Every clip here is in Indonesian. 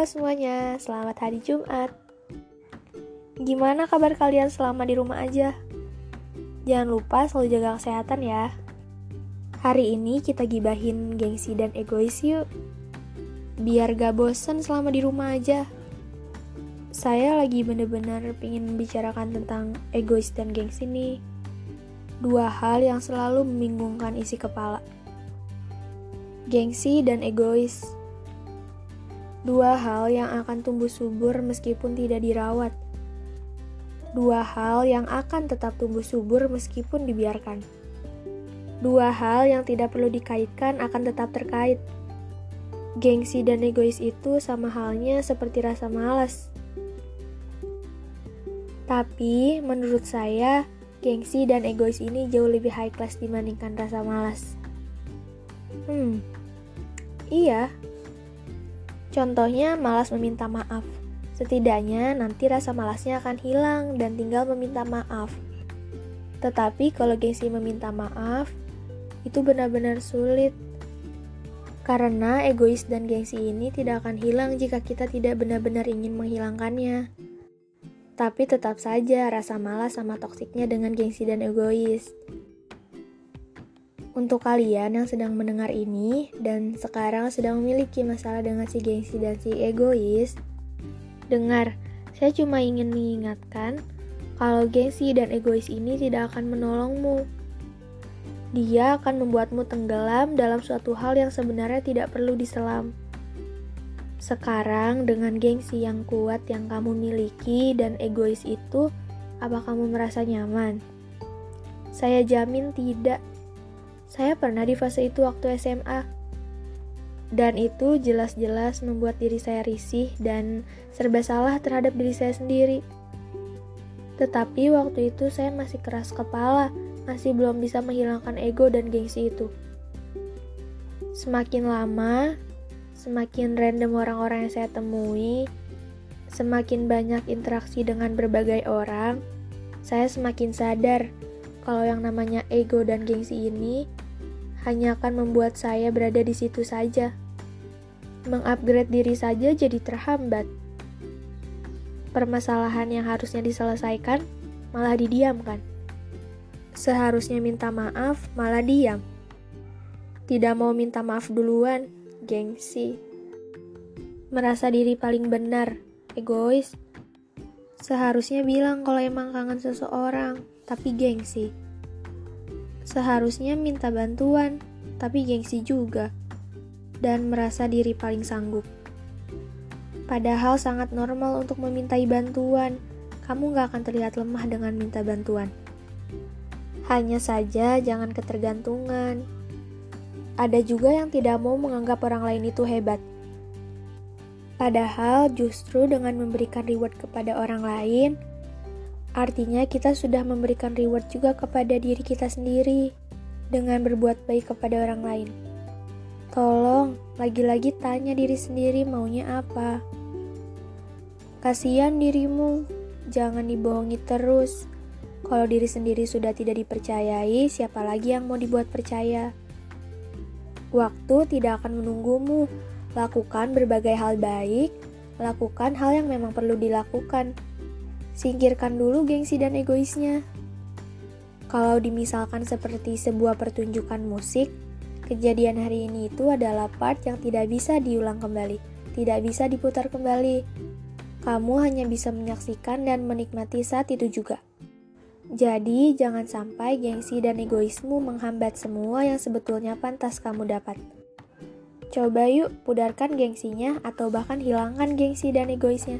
Halo semuanya, selamat hari Jumat. Gimana kabar kalian selama di rumah aja? Jangan lupa selalu jaga kesehatan ya. Hari ini kita gibahin gengsi dan egois yuk. Biar gak bosen selama di rumah aja. Saya lagi bener-bener pingin membicarakan tentang egois dan gengsi nih. Dua hal yang selalu membingungkan isi kepala. Gengsi dan egois Dua hal yang akan tumbuh subur meskipun tidak dirawat. Dua hal yang akan tetap tumbuh subur meskipun dibiarkan. Dua hal yang tidak perlu dikaitkan akan tetap terkait. Gengsi dan egois itu sama halnya seperti rasa malas. Tapi menurut saya, gengsi dan egois ini jauh lebih high class dibandingkan rasa malas. Hmm, iya, Contohnya malas meminta maaf. Setidaknya nanti rasa malasnya akan hilang dan tinggal meminta maaf. Tetapi kalau gengsi meminta maaf, itu benar-benar sulit. Karena egois dan gengsi ini tidak akan hilang jika kita tidak benar-benar ingin menghilangkannya. Tapi tetap saja rasa malas sama toksiknya dengan gengsi dan egois. Untuk kalian yang sedang mendengar ini dan sekarang sedang memiliki masalah dengan si gengsi dan si egois, dengar, saya cuma ingin mengingatkan kalau gengsi dan egois ini tidak akan menolongmu. Dia akan membuatmu tenggelam dalam suatu hal yang sebenarnya tidak perlu diselam. Sekarang dengan gengsi yang kuat yang kamu miliki dan egois itu, apa kamu merasa nyaman? Saya jamin tidak. Saya pernah di fase itu waktu SMA. Dan itu jelas-jelas membuat diri saya risih dan serba salah terhadap diri saya sendiri. Tetapi waktu itu saya masih keras kepala, masih belum bisa menghilangkan ego dan gengsi itu. Semakin lama, semakin random orang-orang yang saya temui, semakin banyak interaksi dengan berbagai orang, saya semakin sadar kalau yang namanya ego dan gengsi ini hanya akan membuat saya berada di situ saja. Mengupgrade diri saja jadi terhambat. Permasalahan yang harusnya diselesaikan malah didiamkan. Seharusnya minta maaf malah diam. Tidak mau minta maaf duluan, gengsi. Merasa diri paling benar, egois. Seharusnya bilang kalau emang kangen seseorang, tapi gengsi. Seharusnya minta bantuan, tapi gengsi juga, dan merasa diri paling sanggup. Padahal sangat normal untuk memintai bantuan, kamu gak akan terlihat lemah dengan minta bantuan. Hanya saja jangan ketergantungan. Ada juga yang tidak mau menganggap orang lain itu hebat. Padahal justru dengan memberikan reward kepada orang lain, Artinya kita sudah memberikan reward juga kepada diri kita sendiri dengan berbuat baik kepada orang lain. Tolong, lagi-lagi tanya diri sendiri maunya apa. Kasihan dirimu, jangan dibohongi terus. Kalau diri sendiri sudah tidak dipercayai, siapa lagi yang mau dibuat percaya? Waktu tidak akan menunggumu. Lakukan berbagai hal baik, lakukan hal yang memang perlu dilakukan Singkirkan dulu gengsi dan egoisnya. Kalau dimisalkan seperti sebuah pertunjukan musik, kejadian hari ini itu adalah part yang tidak bisa diulang kembali, tidak bisa diputar kembali. Kamu hanya bisa menyaksikan dan menikmati saat itu juga. Jadi, jangan sampai gengsi dan egoismu menghambat semua yang sebetulnya pantas kamu dapat. Coba yuk pudarkan gengsinya atau bahkan hilangkan gengsi dan egoisnya.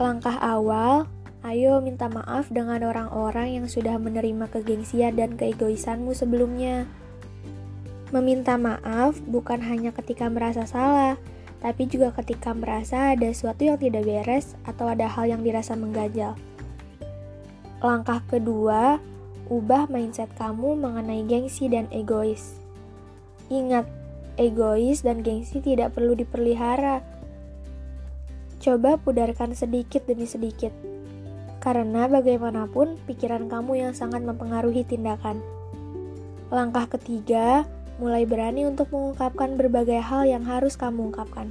Langkah awal, ayo minta maaf dengan orang-orang yang sudah menerima kegengsian dan keegoisanmu sebelumnya. Meminta maaf bukan hanya ketika merasa salah, tapi juga ketika merasa ada sesuatu yang tidak beres atau ada hal yang dirasa mengganjal. Langkah kedua, ubah mindset kamu mengenai gengsi dan egois. Ingat, egois dan gengsi tidak perlu dipelihara, Coba pudarkan sedikit demi sedikit. Karena bagaimanapun pikiran kamu yang sangat mempengaruhi tindakan. Langkah ketiga, mulai berani untuk mengungkapkan berbagai hal yang harus kamu ungkapkan.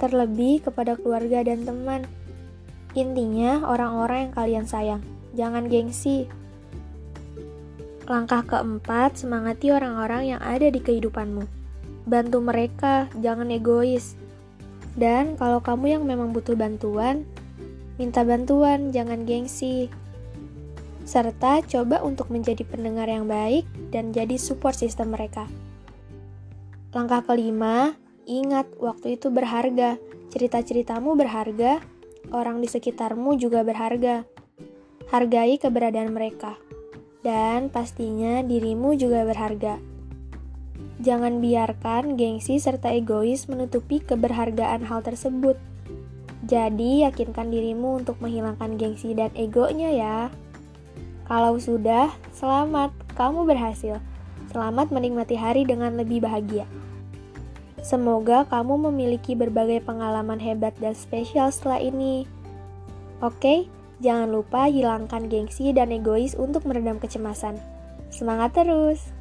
terlebih kepada keluarga dan teman. Intinya, orang-orang yang kalian sayang, jangan gengsi. Langkah keempat, semangati orang-orang yang ada di kehidupanmu. Bantu mereka, jangan egois. Dan kalau kamu yang memang butuh bantuan, minta bantuan, jangan gengsi. Serta coba untuk menjadi pendengar yang baik dan jadi support system mereka. Langkah kelima, ingat waktu itu berharga. Cerita-ceritamu berharga, orang di sekitarmu juga berharga. Hargai keberadaan mereka. Dan pastinya dirimu juga berharga. Jangan biarkan gengsi serta egois menutupi keberhargaan hal tersebut. Jadi, yakinkan dirimu untuk menghilangkan gengsi dan egonya ya. Kalau sudah, selamat, kamu berhasil. Selamat menikmati hari dengan lebih bahagia. Semoga kamu memiliki berbagai pengalaman hebat dan spesial setelah ini. Oke, jangan lupa hilangkan gengsi dan egois untuk meredam kecemasan. Semangat terus!